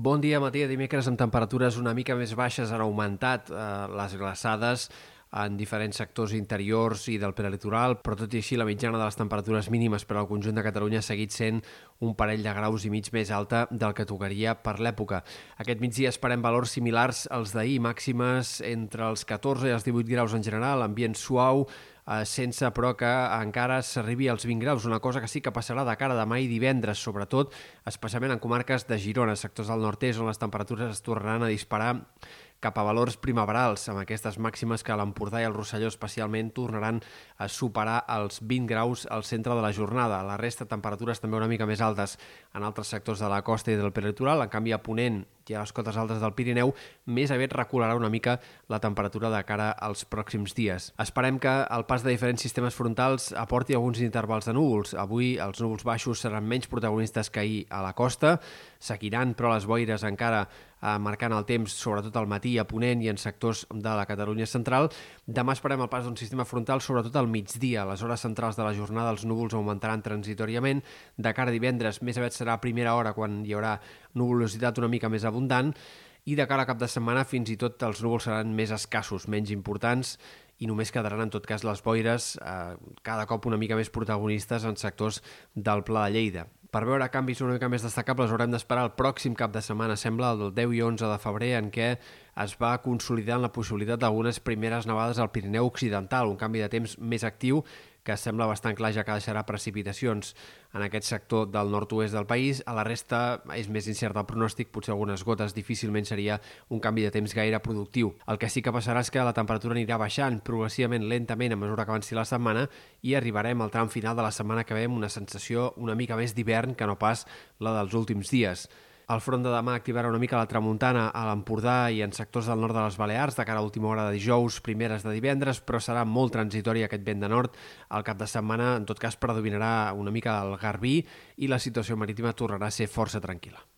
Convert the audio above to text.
Bon dia, matí dimecres amb temperatures una mica més baixes han augmentat eh, les glaçades en diferents sectors interiors i del prelitoral, però tot i així la mitjana de les temperatures mínimes per al conjunt de Catalunya ha seguit sent un parell de graus i mig més alta del que tocaria per l'època. Aquest migdia esperem valors similars als d'ahir, màximes entre els 14 i els 18 graus en general, ambient suau, eh, sense però que encara s'arribi als 20 graus, una cosa que sí que passarà de cara demà i divendres, sobretot, especialment en comarques de Girona, sectors del nord-est, on les temperatures es tornaran a disparar cap a valors primaverals, amb aquestes màximes que l'Empordà i el Rosselló especialment tornaran a superar els 20 graus al centre de la jornada. La resta, temperatures també una mica més altes en altres sectors de la costa i del peritoral. En canvi, a Ponent i a les cotes altes del Pirineu, més aviat recularà una mica la temperatura de cara als pròxims dies. Esperem que el pas de diferents sistemes frontals aporti alguns intervals de núvols. Avui els núvols baixos seran menys protagonistes que ahir a la costa, seguiran però les boires encara eh, marcant el temps, sobretot al matí a Ponent i en sectors de la Catalunya central. Demà esperem el pas d'un sistema frontal, sobretot al migdia. A les hores centrals de la jornada els núvols augmentaran transitoriament. De cara a divendres, més aviat serà a primera hora quan hi haurà nuvolositat una mica més abundant i de cara a cap de setmana fins i tot els núvols seran més escassos, menys importants i només quedaran en tot cas les boires eh, cada cop una mica més protagonistes en sectors del Pla de Lleida. Per veure canvis una mica més destacables haurem d'esperar el pròxim cap de setmana, sembla el 10 i 11 de febrer, en què es va consolidant la possibilitat d'algunes primeres nevades al Pirineu Occidental, un canvi de temps més actiu que sembla bastant clar ja que deixarà precipitacions en aquest sector del nord-oest del país. A la resta és més incert el pronòstic, potser algunes gotes difícilment seria un canvi de temps gaire productiu. El que sí que passarà és que la temperatura anirà baixant progressivament, lentament, a mesura que avanci la setmana i arribarem al tram final de la setmana que ve una sensació una mica més d'hivern que no pas la dels últims dies. El front de demà activarà una mica la tramuntana a l'Empordà i en sectors del nord de les Balears de cara a última hora de dijous, primeres de divendres, però serà molt transitori aquest vent de nord. Al cap de setmana, en tot cas, predominarà una mica el garbí i la situació marítima tornarà a ser força tranquil·la.